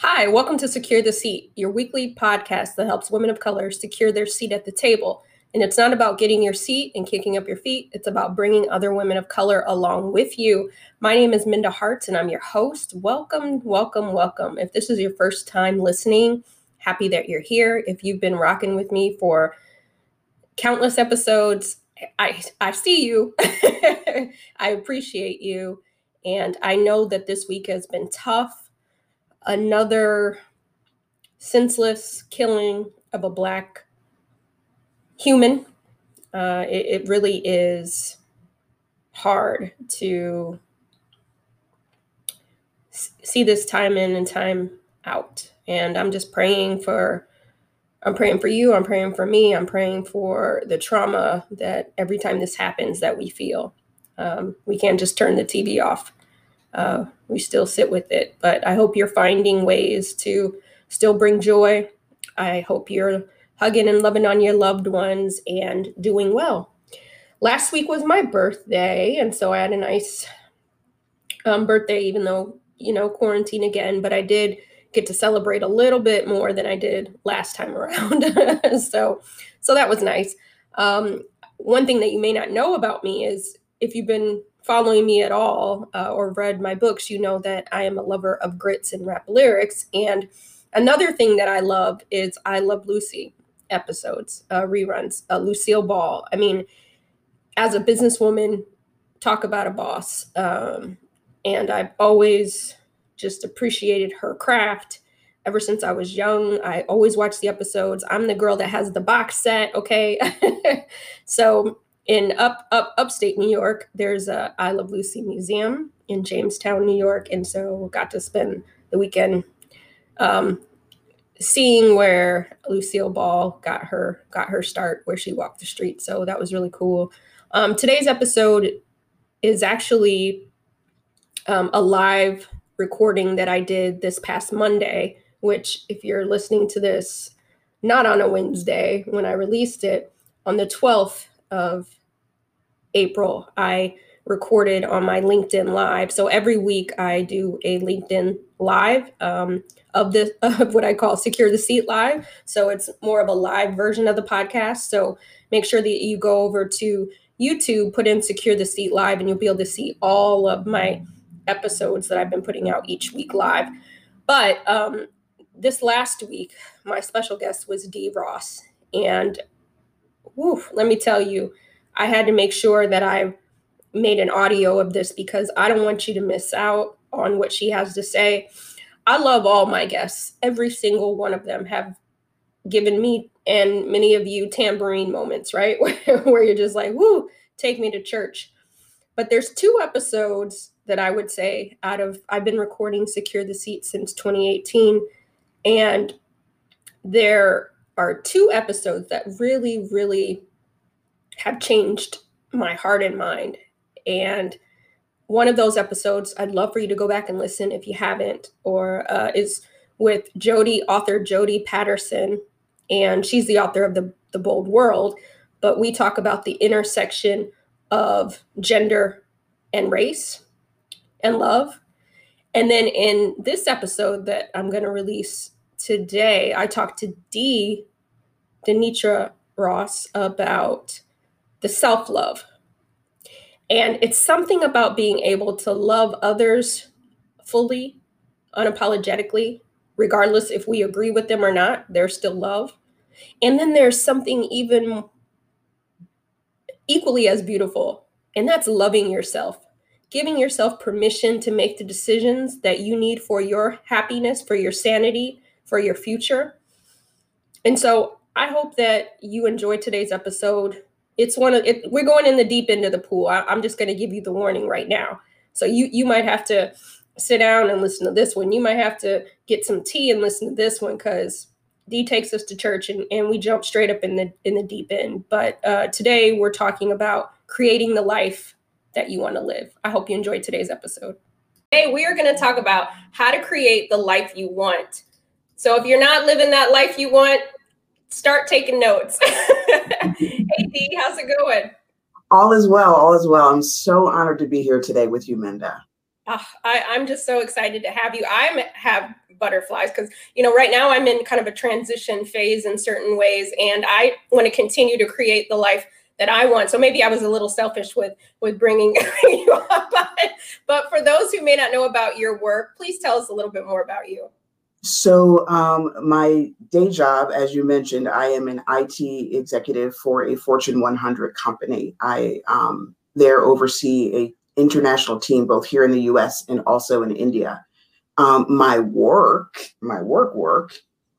Hi, welcome to Secure the Seat, your weekly podcast that helps women of color secure their seat at the table. And it's not about getting your seat and kicking up your feet, it's about bringing other women of color along with you. My name is Minda Harts, and I'm your host. Welcome, welcome, welcome. If this is your first time listening, happy that you're here. If you've been rocking with me for countless episodes, I, I see you. I appreciate you. And I know that this week has been tough another senseless killing of a black human. Uh, it, it really is hard to see this time in and time out. And I'm just praying for I'm praying for you, I'm praying for me, I'm praying for the trauma that every time this happens that we feel. Um, we can't just turn the TV off uh, we still sit with it. But I hope you're finding ways to still bring joy. I hope you're hugging and loving on your loved ones and doing well. Last week was my birthday, and so I had a nice um, birthday, even though, you know, quarantine again, but I did get to celebrate a little bit more than I did last time around. so, so that was nice. Um, one thing that you may not know about me is if you've been following me at all uh, or read my books, you know that I am a lover of grits and rap lyrics. And another thing that I love is I Love Lucy episodes, uh, reruns, uh, Lucille Ball. I mean, as a businesswoman, talk about a boss. Um, and I've always just appreciated her craft ever since I was young. I always watch the episodes. I'm the girl that has the box set, okay? so in up up upstate New York, there's a I Love Lucy museum in Jamestown, New York, and so got to spend the weekend um, seeing where Lucille Ball got her got her start, where she walked the street. So that was really cool. Um, today's episode is actually um, a live recording that I did this past Monday. Which, if you're listening to this, not on a Wednesday when I released it on the 12th of April, I recorded on my LinkedIn Live. So every week I do a LinkedIn Live um, of this of what I call Secure the Seat Live. So it's more of a live version of the podcast. So make sure that you go over to YouTube, put in Secure the Seat Live, and you'll be able to see all of my episodes that I've been putting out each week live. But um, this last week, my special guest was Dee Ross. And whew, let me tell you, I had to make sure that I made an audio of this because I don't want you to miss out on what she has to say. I love all my guests. Every single one of them have given me and many of you tambourine moments, right? Where, you're just like, whoo, take me to church. But there's two episodes that I would say out of I've been recording Secure the Seat since 2018. And there are two episodes that really, really have changed my heart and mind. And one of those episodes, I'd love for you to go back and listen if you haven't, or uh, is with Jodie, author Jodie Patterson. And she's the author of the, the Bold World. But we talk about the intersection of gender and race and love. And then in this episode that I'm going to release today, I talked to Dee, Denitra Ross, about the self love. And it's something about being able to love others fully, unapologetically, regardless if we agree with them or not, there's still love. And then there's something even equally as beautiful, and that's loving yourself, giving yourself permission to make the decisions that you need for your happiness, for your sanity, for your future. And so I hope that you enjoyed today's episode it's one of it, we're going in the deep end of the pool. I, I'm just going to give you the warning right now. So you you might have to sit down and listen to this one. You might have to get some tea and listen to this one because Dee takes us to church and, and we jump straight up in the in the deep end. But uh, today we're talking about creating the life that you want to live. I hope you enjoyed today's episode. Hey, we are going to talk about how to create the life you want. So if you're not living that life you want, start taking notes. hey how's it going? All is well. All is well. I'm so honored to be here today with you, Minda. Oh, I, I'm just so excited to have you. I have butterflies because you know right now I'm in kind of a transition phase in certain ways, and I want to continue to create the life that I want. So maybe I was a little selfish with with bringing you up. But for those who may not know about your work, please tell us a little bit more about you. So, um, my day job, as you mentioned, I am an IT executive for a Fortune 100 company. I um, there oversee a international team both here in the U.S. and also in India. Um, my work, my work work,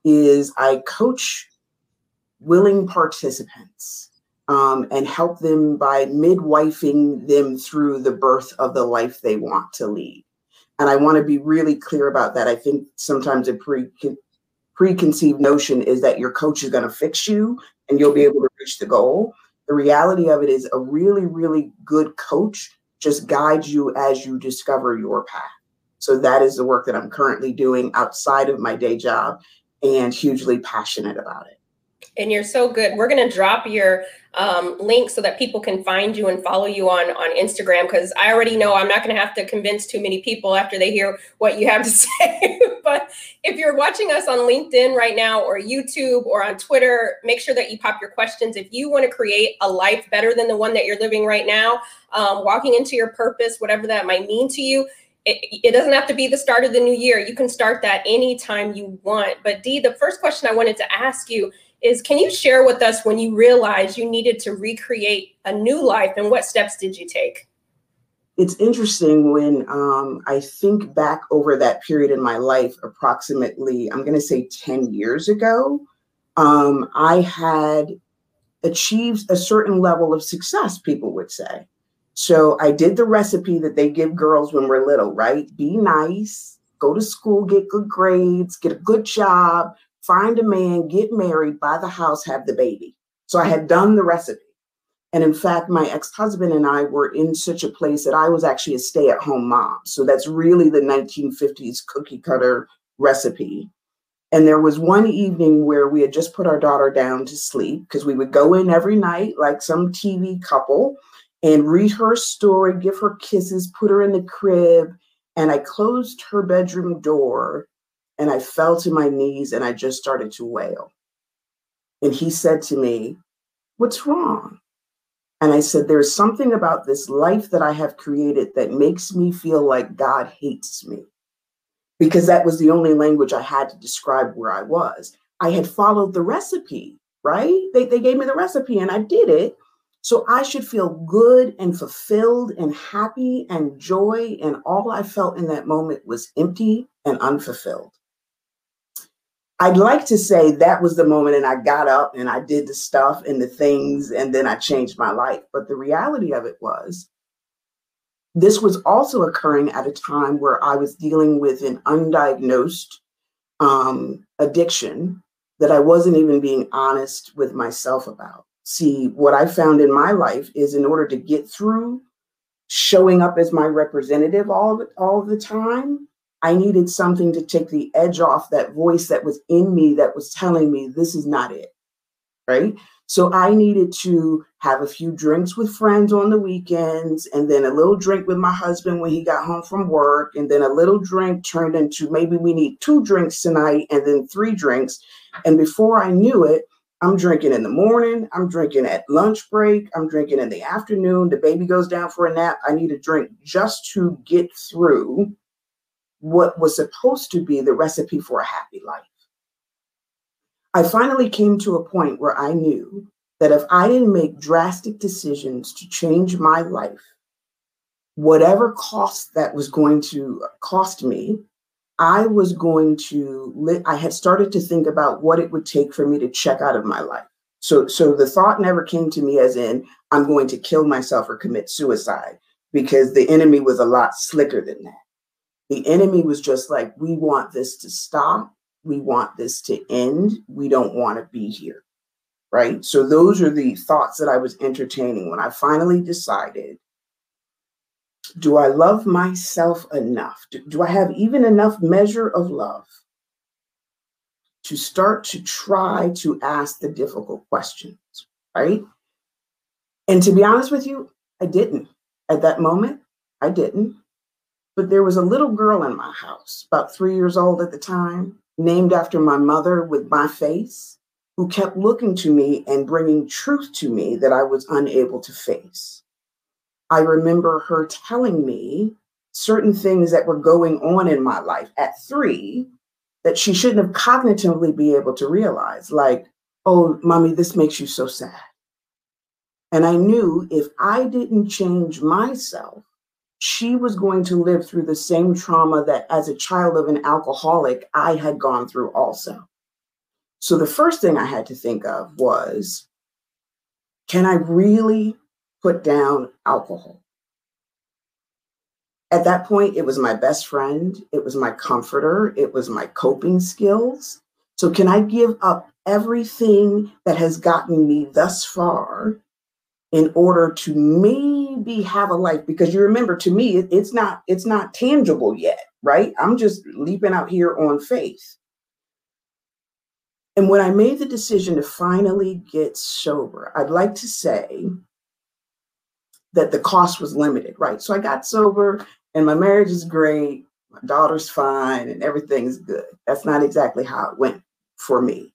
is I coach willing participants um, and help them by midwifing them through the birth of the life they want to lead. And I want to be really clear about that. I think sometimes a pre preconceived notion is that your coach is going to fix you and you'll be able to reach the goal. The reality of it is a really, really good coach just guides you as you discover your path. So that is the work that I'm currently doing outside of my day job and hugely passionate about it and you're so good. We're going to drop your um, link so that people can find you and follow you on on Instagram because I already know I'm not going to have to convince too many people after they hear what you have to say. but if you're watching us on LinkedIn right now or YouTube or on Twitter, make sure that you pop your questions. If you want to create a life better than the one that you're living right now, um, walking into your purpose, whatever that might mean to you, it, it, doesn't have to be the start of the new year. You can start that anytime you want. But Dee, the first question I wanted to ask you is can you share with us when you realized you needed to recreate a new life and what steps did you take? It's interesting when um, I think back over that period in my life, approximately, I'm going to say 10 years ago, um, I had achieved a certain level of success, people would say. So I did the recipe that they give girls when we're little, right? Be nice, go to school, get good grades, get a good job, find a man, get married, buy the house, have the baby. So I had done the recipe. And in fact, my ex husband and I were in such a place that I was actually a stay at home mom. So that's really the 1950s cookie cutter recipe. And there was one evening where we had just put our daughter down to sleep because we would go in every night like some TV couple and read her story, give her kisses, put her in the crib. And I closed her bedroom door and I fell to my knees and I just started to wail. And he said to me, What's wrong? And I said, There's something about this life that I have created that makes me feel like God hates me. Because that was the only language I had to describe where I was. I had followed the recipe, right? They, they gave me the recipe and I did it. So I should feel good and fulfilled and happy and joy. And all I felt in that moment was empty and unfulfilled. I'd like to say that was the moment and I got up and I did the stuff and the things and then I changed my life. But the reality of it was, this was also occurring at a time where I was dealing with an undiagnosed um, addiction that I wasn't even being honest with myself about. See, what I found in my life is in order to get through showing up as my representative all, all the time, I needed something to take the edge off that voice that was in me that was telling me this is not it. Right. So I needed to have a few drinks with friends on the weekends and then a little drink with my husband when he got home from work. And then a little drink turned into maybe we need two drinks tonight and then three drinks. And before I knew it, I'm drinking in the morning. I'm drinking at lunch break. I'm drinking in the afternoon. The baby goes down for a nap. I need a drink just to get through what was supposed to be the recipe for a happy life. I finally came to a point where I knew that if I didn't make drastic decisions to change my life, whatever cost that was going to cost me, I was going to li- I had started to think about what it would take for me to check out of my life. So so the thought never came to me as in I'm going to kill myself or commit suicide because the enemy was a lot slicker than that. The enemy was just like, we want this to stop. We want this to end. We don't want to be here. Right. So those are the thoughts that I was entertaining when I finally decided do I love myself enough? Do, do, I have even enough measure of love to start to try to ask the difficult questions? Right. And to be honest with you, I didn't. At that moment, I didn't. But there was a little girl in my house, about three years old at the time, named after my mother with my face, who kept looking to me and bringing truth to me that I was unable to face. I remember her telling me certain things that were going on in my life at three that she shouldn't have cognitively be able to realize, like, oh, mommy, this makes you so sad. And I knew if I didn't change myself, she was going to live through the same trauma that as a child of an alcoholic, I had gone through also. So the first thing I had to think of was can I really put down alcohol? At that point, it was my best friend, it was my comforter, it was my coping skills. So, can I give up everything that has gotten me thus far in order to maybe have a life because you remember to me it, it's not it's not tangible yet right? I'm just leaping out here on faith. And when i made the decision to finally get sober i'd like to say that the cost was limited right? So i got sober and my marriage is great my daughter's fine and everything's good. That's not exactly how it went for me.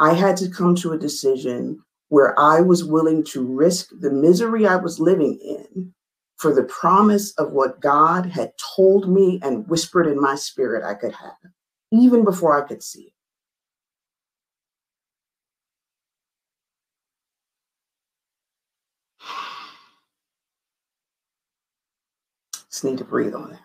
I had to come to a decision where I was willing to risk the misery I was living in for the promise of what God had told me and whispered in my spirit I could have, even before I could see it. Just need to breathe on that.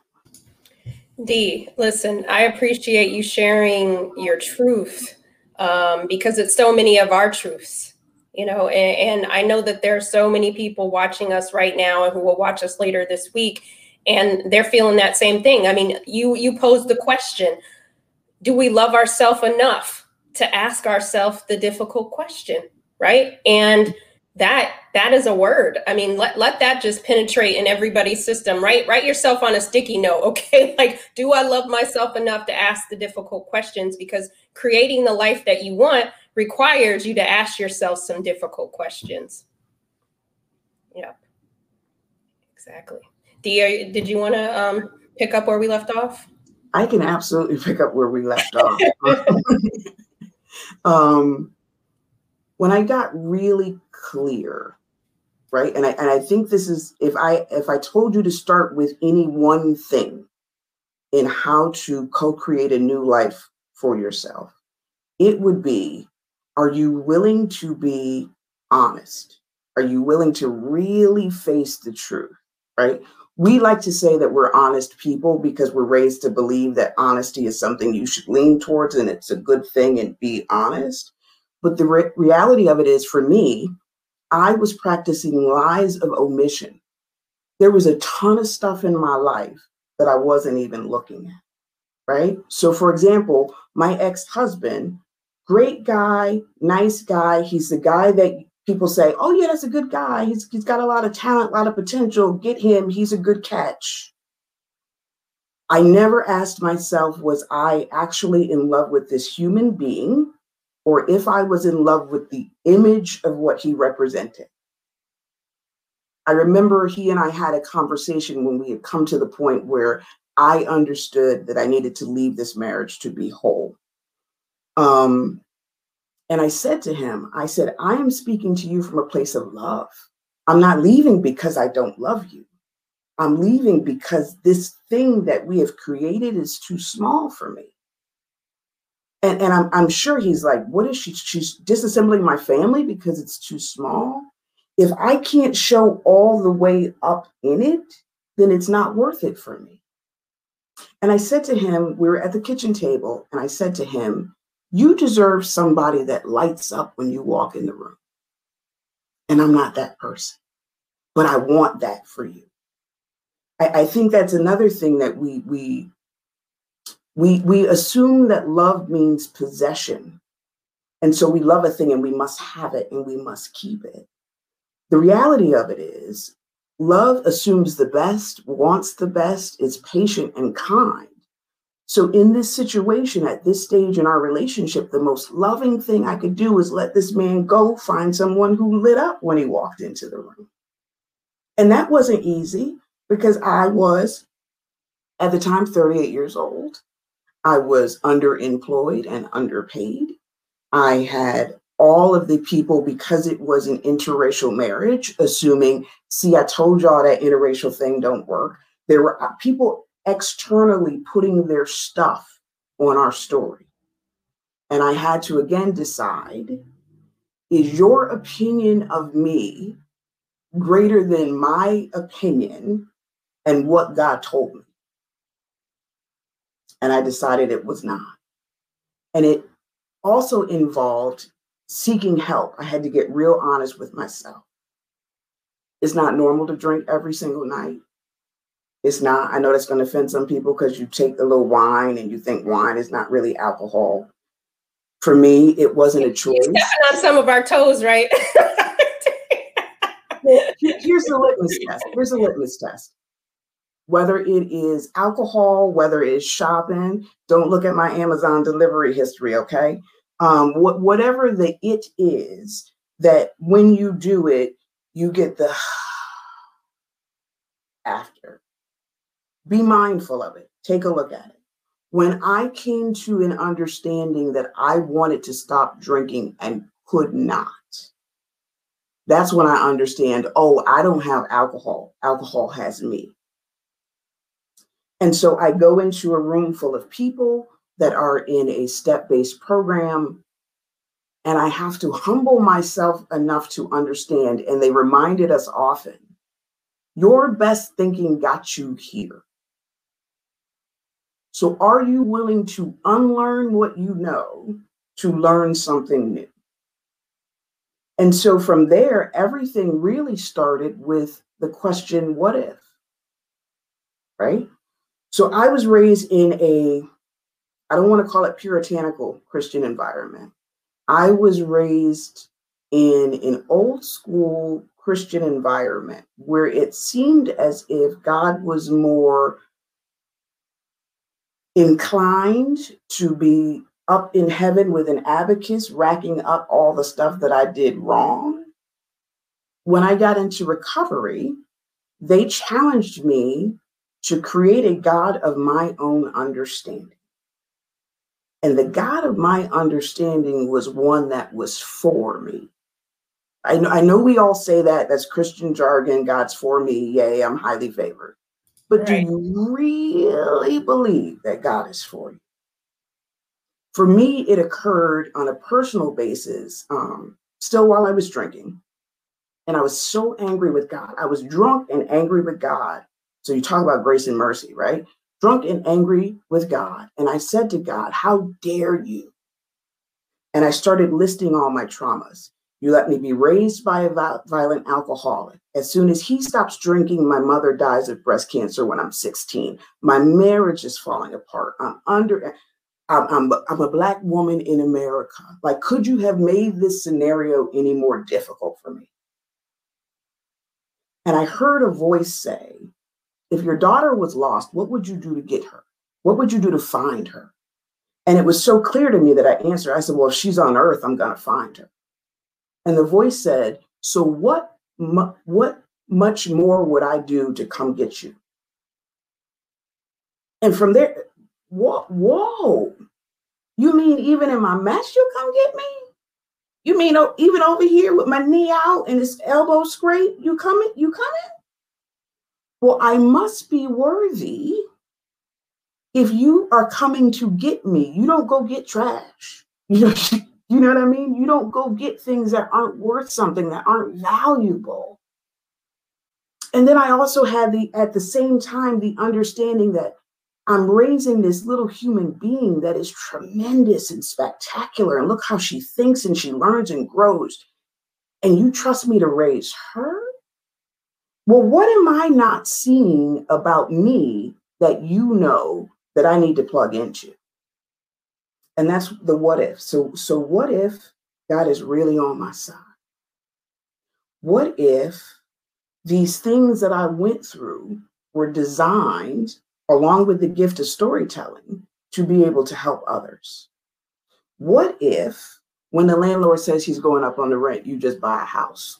Dee, listen, I appreciate you sharing your truth um, because it's so many of our truths you know and, and, i know that there are so many people watching us right now and who will watch us later this week and they're feeling that same thing. I mean you you posed the question do we love ourselves enough to ask ourselves the difficult question right? And that that is a word. I mean let, let that just penetrate in everybody's system right? Write yourself on a sticky note okay? Like do i love myself enough to ask the difficult questions? Because creating the life that you want requires you to ask yourself some difficult questions. Yep, exactly. Did you want to um, pick up where we left off? I can absolutely pick up where we left off. um, when I got really clear, right, and I and I think this is if I if I told you to start with any one thing in how to co-create a new life for yourself, it would be are you willing to be honest? Are you willing to really face the truth? Right? We like to say that we're honest people because we're raised to believe that honesty is something you should lean towards and it's a good thing and be honest. But the re- reality of it is, for me, I was practicing lies of omission. There was a ton of stuff in my life that I wasn't even looking at. Right. So, for example, my ex husband great guy, nice guy. He's the guy that people say, oh, yeah, that's a good guy. He's, he's got a lot of talent, a lot of potential. Get him. He's a good catch. I never asked myself, was I actually in love with this human being or if I was in love with the image of what he represented? I remember he and I had a conversation when we had come to the point where I understood that I needed to leave this marriage to be whole. Um, and I said to him, I said, I am speaking to you from a place of love. I'm not leaving because I don't love you. I'm leaving because this thing that we have created is too small for me. And, and I'm, I'm sure he's like, what is she? She's disassembling my family because it's too small. If I can't show all the way up in it, then it's not worth it for me. And I said to him, we were at the kitchen table, and I said to him, you deserve somebody that lights up when you walk in the room. And I'm not that person, but I want that for you. I, I think that's another thing that we we we we assume that love means possession. And so we love a thing and we must have it and we must keep it. The reality of it is love assumes the best, wants the best, is patient and kind. So, in this situation, at this stage in our relationship, the most loving thing I could do is let this man go find someone who lit up when he walked into the room. And that wasn't easy because I was At the time, 38 years old, I was underemployed and underpaid. I had all of the people, because it was an interracial marriage, assuming, see, I told y'all that interracial thing don't work. There were uh, people externally putting their stuff on our story. And I had to again decide is your opinion of me greater than my opinion and what God told me? And I decided it was not. And it also involved seeking help. I had to get real honest with myself. It's not normal to drink every single night. It's not. I know that's going to offend some people because you take a little wine and you think wine is not really alcohol. For me, it wasn't a choice. Stepping on some of our toes, right? Here's the litmus test. Here's a litmus test. Whether it is alcohol, whether it is shopping, don't look at my Amazon delivery history, okay? Um, what, whatever the it is, that when you do it, you get the after. Be mindful of it. Take a look at it. When I came to an understanding that I wanted to stop drinking and could not, that's when I understand, oh, I don't have alcohol. Alcohol has me. And so I go into a room full of people that are in a step based program. And I have to humble myself enough to understand. And they reminded us often your best thinking got you here. So, are you willing to unlearn what you know to learn something new? And so from there, everything really started with the question, what if? Right? So I was raised in a, I don't want to call it puritanical Christian environment. I was raised in an old school Christian environment where it seemed as if God was more inclined to be up in heaven with an abacus, racking up all the stuff that I did wrong. When I got into recovery, they challenged me to create a God of my own understanding. And the God of my understanding was one that was for me. I know, I know we all say that, that's Christian jargon, God's for me, yay, I'm highly favored. But right. do you really believe that God is for you? For me, it occurred on a personal basis, um, still while I was drinking. And I was so angry with God. I was drunk and angry with God. So you talk about grace and mercy, right? Drunk and angry with God. And I said to God, How dare you? And I started listing all my traumas. You let me be raised by a violent alcoholic. As soon as he stops drinking, my mother dies of breast cancer when I'm 16. My marriage is falling apart. I'm under, I'm, I'm, I'm a Black woman in America. Like, could you have made this scenario any more difficult for me? And I heard a voice say, if your daughter was lost, what would you do to get her? What would you do to find her? And it was so clear to me that I answered, I said, well, if she's on earth, I'm going to find her. And the voice said, So what, what much more would I do to come get you? And from there, whoa, whoa. You mean even in my mess, you come get me? You mean oh, even over here with my knee out and this elbow scrape, you coming? You coming? Well, I must be worthy. If you are coming to get me, you don't go get trash. You know, you know what I mean? You don't go get things that aren't worth something, that aren't valuable. And then I also had the, at the same time, the understanding that I'm raising this little human being that is tremendous and spectacular. And look how she thinks and she learns and grows. And you trust me to raise her? Well, what am I not seeing about me that you know that I need to plug into? And that's the what if. So, so what if God is really on my side? What if these things that I went through were designed, along with the gift of storytelling, to be able to help others? What if, when the landlord says he's going up on the rent, you just buy a house?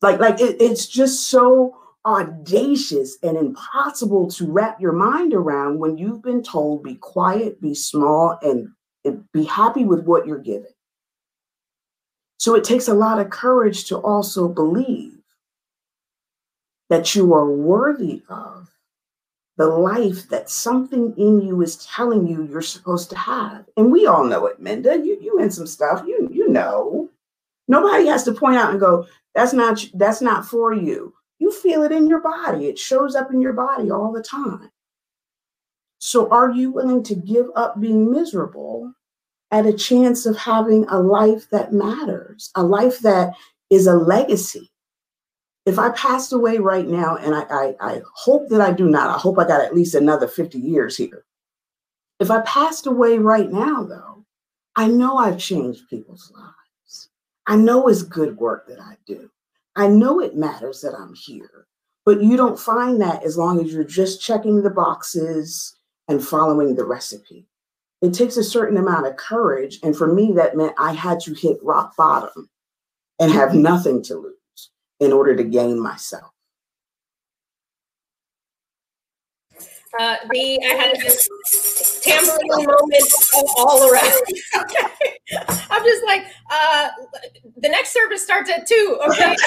Like, like it, it's just so audacious and impossible to wrap your mind around when you've been told be quiet, be small, and, be happy with what you're given. So it takes a lot of courage to also believe that you are worthy of the life that something in you is telling you you're supposed to have. And we all know it, Minda. You you in some stuff, you you know. Nobody has to point out and go, that's not that's not for you. You feel it in your body. It shows up in your body all the time. So are you willing to give up being miserable at a chance of having a life that matters, a life that is a legacy? if I passed away right now, and I, I, I, hope that I do not, I hope I got at least another 50 years here. If I passed away right now, though, I know I've changed people's lives. I know it's good work that I do. I know it matters that I'm here, but you don't find that as long as you're just checking the boxes and following the recipe. It takes a certain amount of courage. And for me, that meant I had to hit rock bottom and have nothing to lose in order to gain myself? Uh, the I had this tambourine moment all around. okay, I'm just like, uh, the next service starts at two. Okay.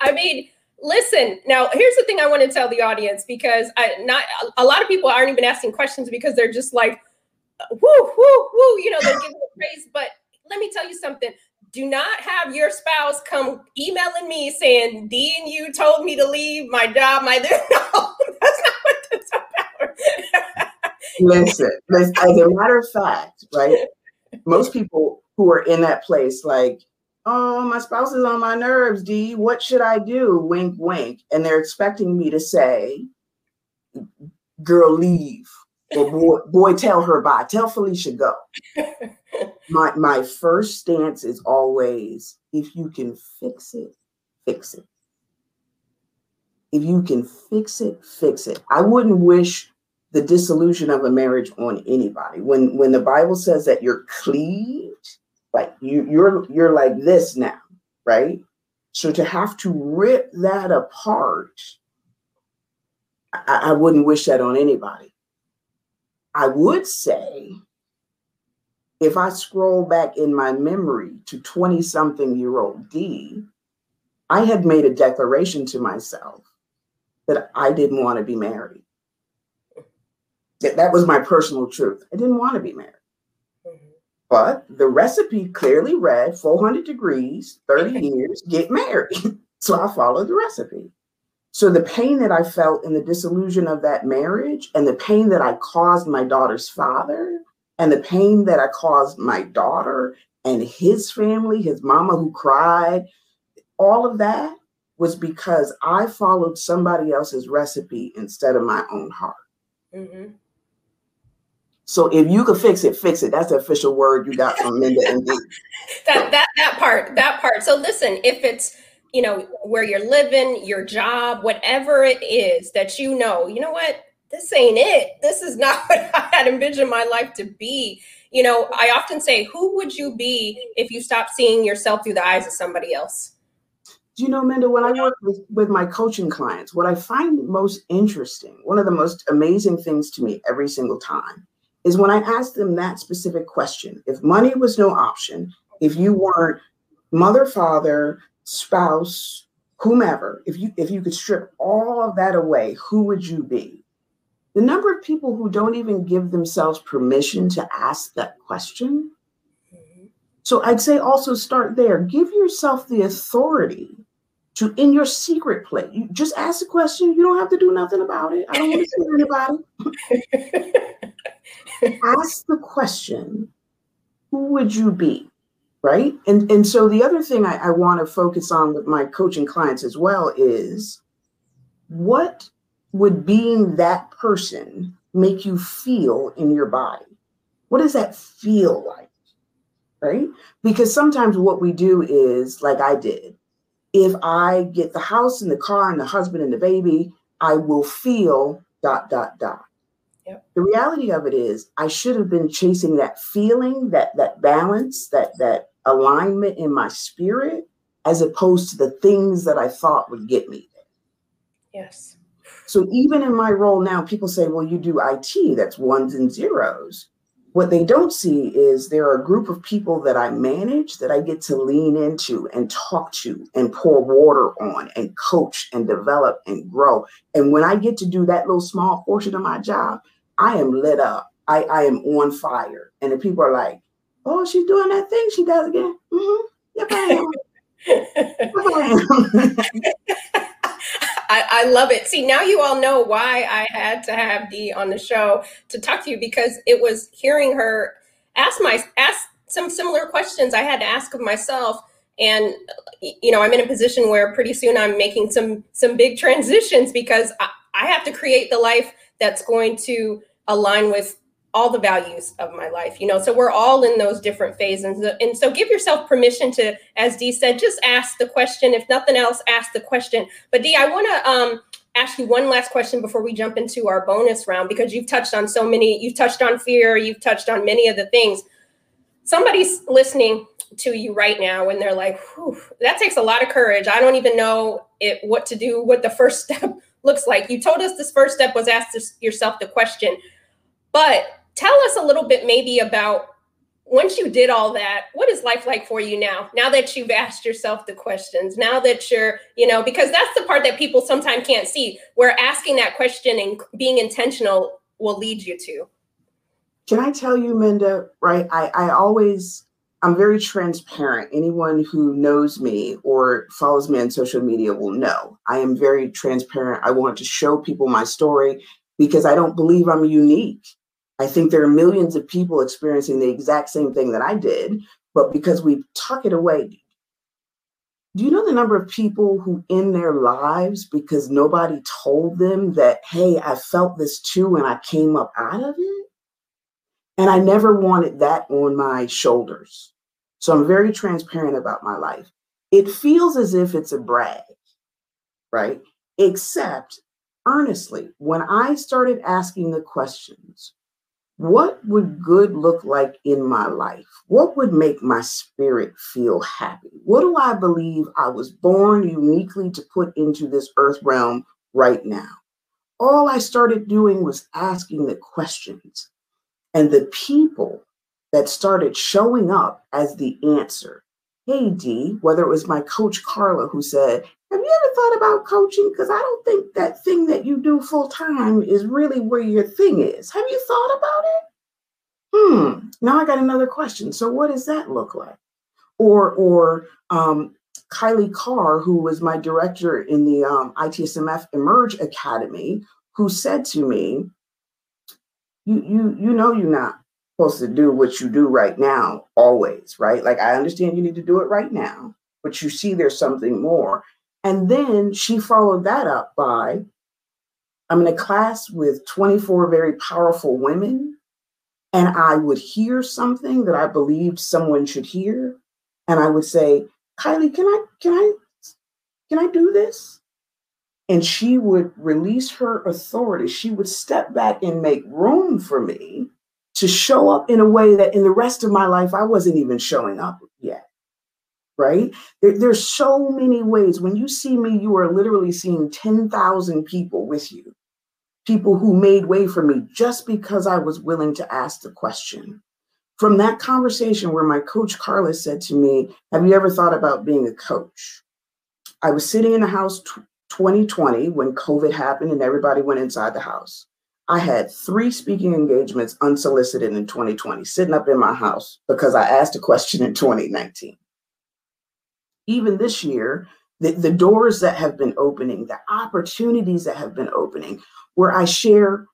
I mean, listen. Now, here's the thing I want to tell the audience because I not a lot of people aren't even asking questions because they're just like, whoo, whoo, whoo. You know, they're giving praise. But let me tell you something do not have your spouse come emailing me saying Dee and you told me to leave my job. My no, that's not what that's about. Listen, listen, as a matter of fact, right? Most people who are in that place, like, oh, my spouse is on my nerves, Dee. What should I do? Wink, wink. And they're expecting me to say, girl, leave. Or boy, boy, tell her bye. Tell Felicia go. my my first stance is always if you can fix it, fix it. If you can fix it, fix it. I wouldn't wish the dissolution of a marriage on anybody. When when the Bible says that you're cleaved, like you you're you're like this now, right? So to have to rip that apart, I, I wouldn't wish that on anybody. I would say if I scroll back in my memory to 20 something year old Dee, I had made a declaration to myself that I didn't want to be married. That, that was my personal truth. I didn't want to be married. Mm-hmm. But the recipe clearly read 400 degrees, 30 years, get married. so I followed the recipe. So the pain that I felt in the disillusion of that marriage and the pain that I caused my daughter's father and the pain that I caused my daughter and his family, his mama who cried, all of that was because I followed somebody else's recipe instead of my own heart. Mm-hmm. So if you could fix it, fix it. That's the official word you got from Minda and Dee. that that that part, that part. So listen, if it's you know where you're living, your job, whatever it is that you know, you know what, this ain't it. This is not what I had envisioned my life to be. You know, I often say, who would you be if you stopped seeing yourself through the eyes of somebody else? Do you know, Minda, when I work with, with my coaching clients, what I find most interesting, one of the most amazing things to me every single time, is when I ask them that specific question. If money was no option, if you weren't mother, father, spouse, whomever, if you if you could strip all of that away, who would you be? the number of people who don't even give themselves permission to ask that question. So I'd say also start there. Give yourself the authority to, in your secret place, you just ask the question. You don't have to do nothing about it. I don't want to see anybody. ask the question, who would you be? Right. And, and so the other thing I, I want to focus on with my coaching clients as well is what would being that person make you feel in your body? What does that feel like? Right? Because sometimes what we do is like I did. If I get the house and the car and the husband and the baby, I will feel dot, dot, dot. Yep. The reality of it is I should have been chasing that feeling, that that balance, that that alignment in my spirit as opposed to the things that I thought would get me there. Yes. So even in my role now, people say, well, you do IT, that's ones and zeros. What they don't see is there are a group of people that I manage that I get to lean into and talk to and pour water on and coach and develop and grow. And when I get to do that little small portion of my job, I am lit up. I, I am on fire. And the people are like, oh, she's doing that thing she does again. Mm-hmm. Yep, I am. I, I, love it. See, now you all know why I had to have Dee on the show to talk to you because it was hearing her ask my ask some similar questions I had to ask of myself. And you know, I'm in a position where pretty soon I'm making some some big transitions because I, I have to create the life that's going to align with all the values of my life you know? So we're all in those different phases. And so give yourself permission to as dee said just ask the question. If nothing else ask the question. But dee i want to um, ask you one last question before we jump into our bonus round because you've touched on so many you've touched on fear you've touched on many of the things. Somebody's listening to you right now and they're like that takes a lot of courage. I don't even know it what to do what the first step looks like. You told us this first step was ask yourself the question. But tell us a little bit maybe about once you did all that what is life like for you now? Now that you've asked yourself the questions now that you're you know because that's the part that people sometimes can't see where asking that question and being intentional will lead you to. Can i tell you minda right? I i always i'm very transparent anyone who knows me or follows me on social media will know i am very transparent i want to show people my story because i don't believe i'm unique I think there are millions of people experiencing the exact same thing that I did, but because we tuck it away. Do you know the number of people who end their lives because nobody told them that, hey, I felt this too and I came up out of it? And I never wanted that on my shoulders. So I'm very transparent about my life. It feels as if it's a brag, right? Except earnestly, when I started asking the questions, what would good look like in my life? What would make my spirit feel happy? What do I believe I was born uniquely to put into this earth realm right now? All I started doing was asking the questions. And the people that started showing up as the answer. Hey, Dee, whether it was my coach Carla who said, have you ever thought about coaching? Because I don't think that thing that you do full time is really where your thing is. Have you thought about it? Hmm. Now I got another question. So what does that look like? Or or um, Kylie Carr, who was my director in the um, ITSMF Emerge Academy, who said to me, "You you you know you're not supposed to do what you do right now always, right? Like I understand you need to do it right now, but you see there's something more." And then she followed that up by I'm in a class with 24 very powerful women, and I would hear something that I believed someone should hear. And I would say, Kylie, can I, can I, can I do this? And she would release her authority. She would step back and make room for me to show up in a way that in the rest of my life I wasn't even showing up yet right? There, there's so many ways. When you see me, you are literally seeing 10,000 people with you, people who made way for me just because I was willing to ask the question. From that conversation where my coach Carla said to me, Have you ever thought about being a coach? I was sitting in the house t- 2020 when COVID happened and everybody went inside the house. I had three speaking engagements unsolicited in 2020, sitting up in my house because I asked a question in 2019 even this year, the, the doors that have been opening, the opportunities that have been opening, where I share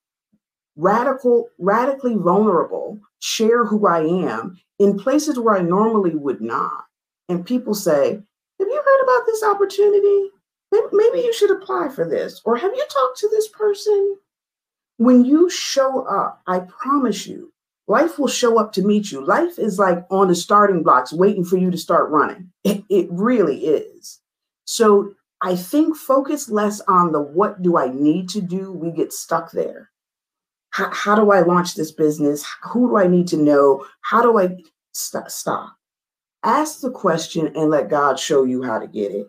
radical, radically vulnerable, share who I am in places where I normally would not. And people say, Have you heard about this opportunity? Maybe you should apply for this. Or have you talked to this person? When you show up, I promise you, life will show up to meet you. Life is like on the starting blocks, waiting for you to start running. It, it really is. So I think focus less on the what do I need to do. We get stuck there. How, how do I launch this business? Who do I need to know? How do I st- stop? ask the question and let God show you how to get it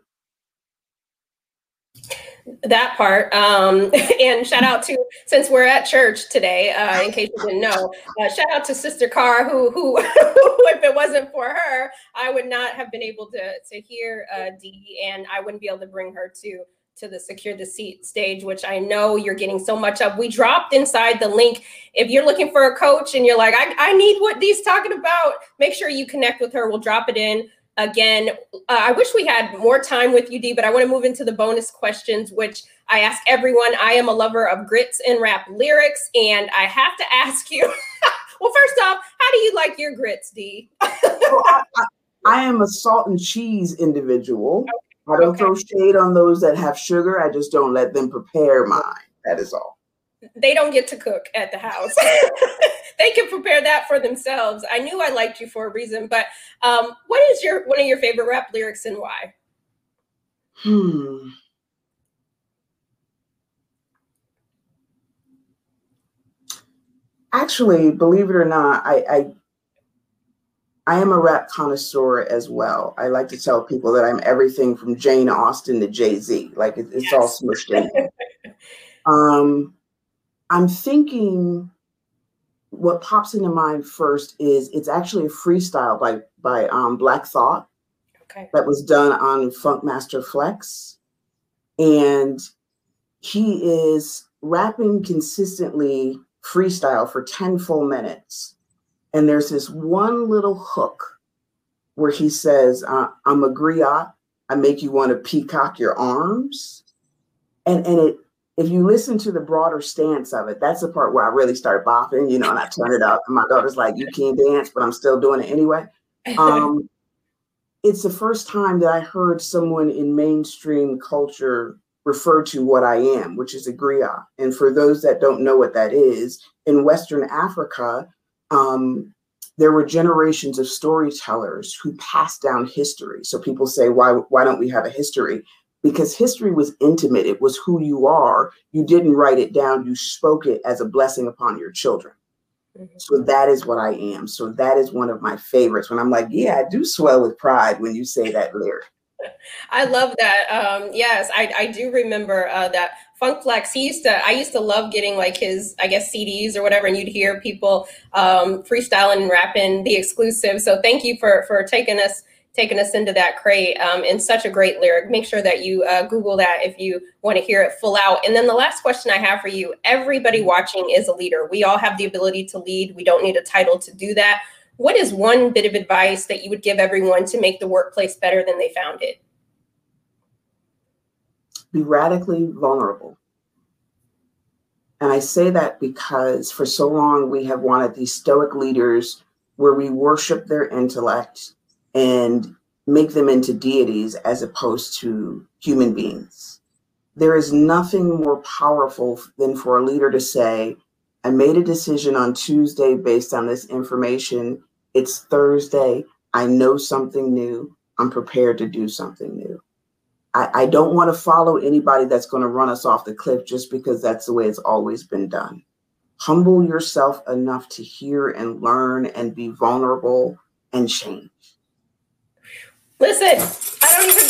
that part. Um, and shout out to since we're at church today uh, in case you didn't know uh, shout out to sister Carr who who if it wasn't for her i would not have been able to to hear uh, dee and i wouldn't be able to bring her to to the secure the seat stage which i know you're getting so much of. We dropped inside the link. If you're looking for a coach and you're like i, I need what dee's talking about make sure you connect with her. We'll drop it in again, uh, I wish we had more time with you, Dee, but I want to move into the bonus questions, which I ask everyone. I am a lover of grits and rap lyrics, and I have to ask you. well, first off, how do you like your grits, Dee? well, I, I, I, am a salt and cheese individual. Okay. I don't okay. throw shade on those that have sugar. I just don't let them prepare mine. That is all they don't get to cook at the house. they can prepare that for themselves. I knew I liked you for a reason, but um, what is your one of your favorite rap lyrics and why? Hmm. Actually, believe it or not, I, I I am a rap connoisseur as well. I like to tell people that I'm everything from Jane Austen to Jay Z. Like it, it's yes. all smushed in. um, I'm thinking what pops into mind first is it's actually a freestyle by by um, Black Thought okay. that was done on Funkmaster Flex, and he is rapping consistently freestyle for ten full minutes, and there's this one little hook where he says, uh, "I'm a griot. I make you want to peacock your arms," and and it if you listen to the broader stance of it, that's the part where I really start bopping, you know, and I turn it up. And my daughter's like, You can't dance, but I'm still doing it anyway. Um, it's the first time that I heard someone in mainstream culture refer to what I am, which is a griot. And for those that don't know what that is, in Western Africa, um, there were generations of storytellers who passed down history. So people say, why, why don't we have a history? Because history was intimate. It was who you are. You didn't write it down, you spoke it as a blessing upon your children. Mm-hmm. So that is what I am. So that is one of my favorites. When I'm like, yeah, I do swell with pride when you say that lyric. I love that. Um, yes, I, I do remember uh, that Funk Flex. He used to. I used to love getting like his, I guess, CDs or whatever, and you'd hear people um, freestyling and rapping the exclusive. So thank you for for taking us taking us into that crate um, in such a great lyric. Make sure that you uh, Google that if you want to hear it full out. And then the last question I have for you everybody watching is a leader. We all have the ability to lead, we don't need a title to do that. What is one bit of advice that you would give everyone to make the workplace better than they found it? Be radically vulnerable. And I say that because for so long we have wanted these stoic leaders where we worship their intellect and make them into deities as opposed to human beings. There is nothing more powerful than for a leader to say, I made a decision on Tuesday based on this information. It's Thursday. I know something new. I'm prepared to do something new. I, I don't want to follow anybody that's going to run us off the cliff just because that's the way it's always been done. Humble yourself enough to hear and learn and be vulnerable and change. Listen, I don't even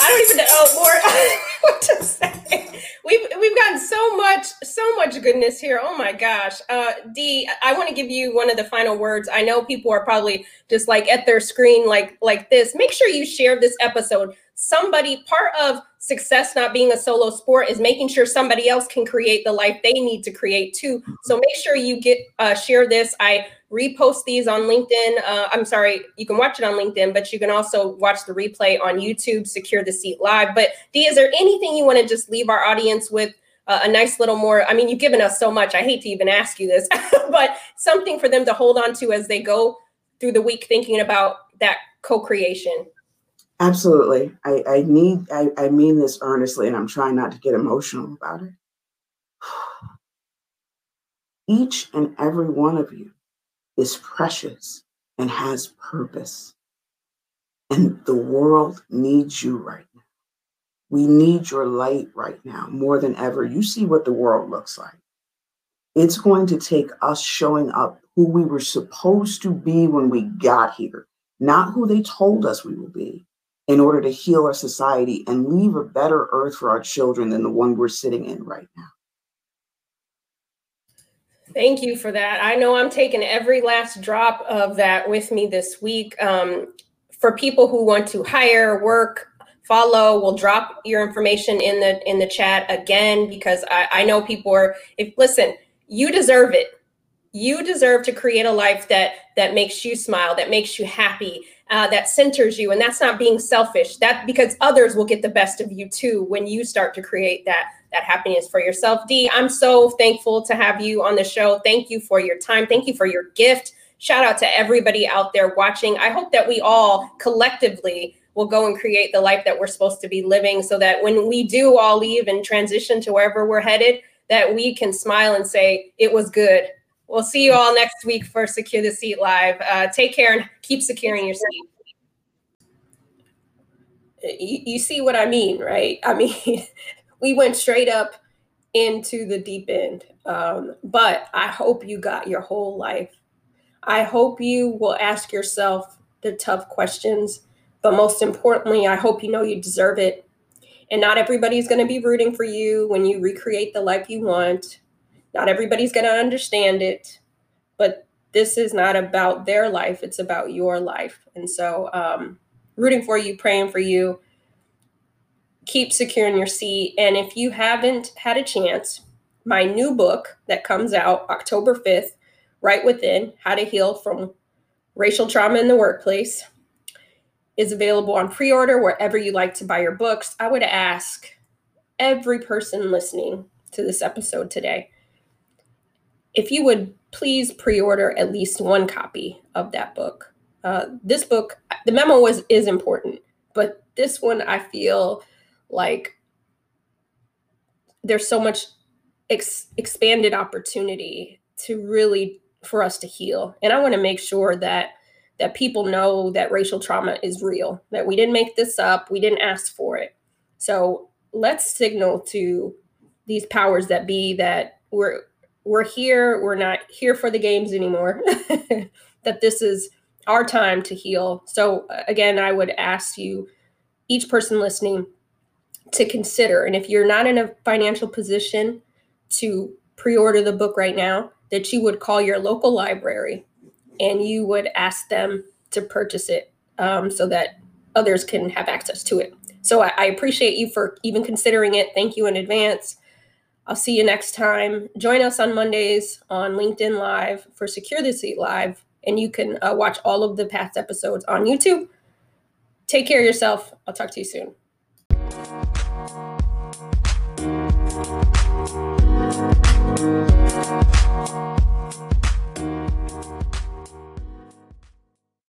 I don't even know more what to say. We've we've gotten so much so much goodness here. Oh my gosh, uh, Dee, I want to give you one of the final words. I know people are probably just like at their screen like like this. Make sure you share this episode. Somebody part of success not being a solo sport is making sure somebody else can create the life they need to create too. So make sure you get uh, share this. I repost these on LinkedIn. Uh, I'm sorry, you can watch it on LinkedIn, but you can also watch the replay on YouTube, Secure the Seat Live. But Dee, is there anything you want to just leave our audience with? Uh, a nice little more. I mean, you've given us so much. I hate to even ask you this, but something for them to hold on to as they go through the week thinking about that co-creation. Absolutely. I, I need I, I mean this earnestly and I'm trying not to get emotional about it. Each and every one of you is precious and has purpose. And the world needs you right now. We need your light right now more than ever. You see what the world looks like. It's going to take us showing up who we were supposed to be when we got here. not who they told us we will be, in order to heal our society and leave a better earth for our children than the one we're sitting in right now. Thank you for that. I know I'm taking every last drop of that with me this week. Um, for people who want to hire, work, follow, we'll drop your information in the in the chat again because I, I know people are. If listen, you deserve it. You deserve to create a life that that makes you smile, that makes you happy, uh, that centers you, and that's not being selfish. That because others will get the best of you too when you start to create that that happiness for yourself. Dee, I'm so thankful to have you on the show. Thank you for your time. Thank you for your gift. Shout out to everybody out there watching. I hope that we all collectively will go and create the life that we're supposed to be living so that when we do all leave and transition to wherever we're headed, that we can smile and say, it was good. We'll see you all next week for Secure the Seat Live. Uh, take care and keep securing your seat. You, see what I mean, right? I mean, we went straight up into the deep end. Um, but I hope you got your whole life. I hope you will ask yourself the tough questions. But most importantly, I hope you know you deserve it. And not everybody's going to be rooting for you when you recreate the life you want. Not everybody's going to understand it. But this is not about their life, it's about your life. And so, um, rooting for you, praying for you keep securing your seat. And if you haven't had a chance, my new book that comes out October 5th, Right Within How to Heal from Racial Trauma in the Workplace, is available on pre order wherever you like to buy your books. I would ask every person listening to this episode today if you would please pre order at least one copy of that book. Uh, this book, the memo was is important, but this one I feel like there's so much ex- expanded opportunity to really for us to heal and i want to make sure that that people know that racial trauma is real that we didn't make this up we didn't ask for it so let's signal to these powers that be that we're we're here we're not here for the games anymore that this is our time to heal so again i would ask you each person listening to consider. And if you're not in a financial position to pre order the book right now, that you would call your local library and you would ask them to purchase it um, so that others can have access to it. So I, I appreciate you for even considering it. Thank you in advance. I'll see you next time. Join us on Mondays on LinkedIn Live for Secure the Seat Live, and you can uh, watch all of the past episodes on YouTube. Take care of yourself. I'll talk to you soon.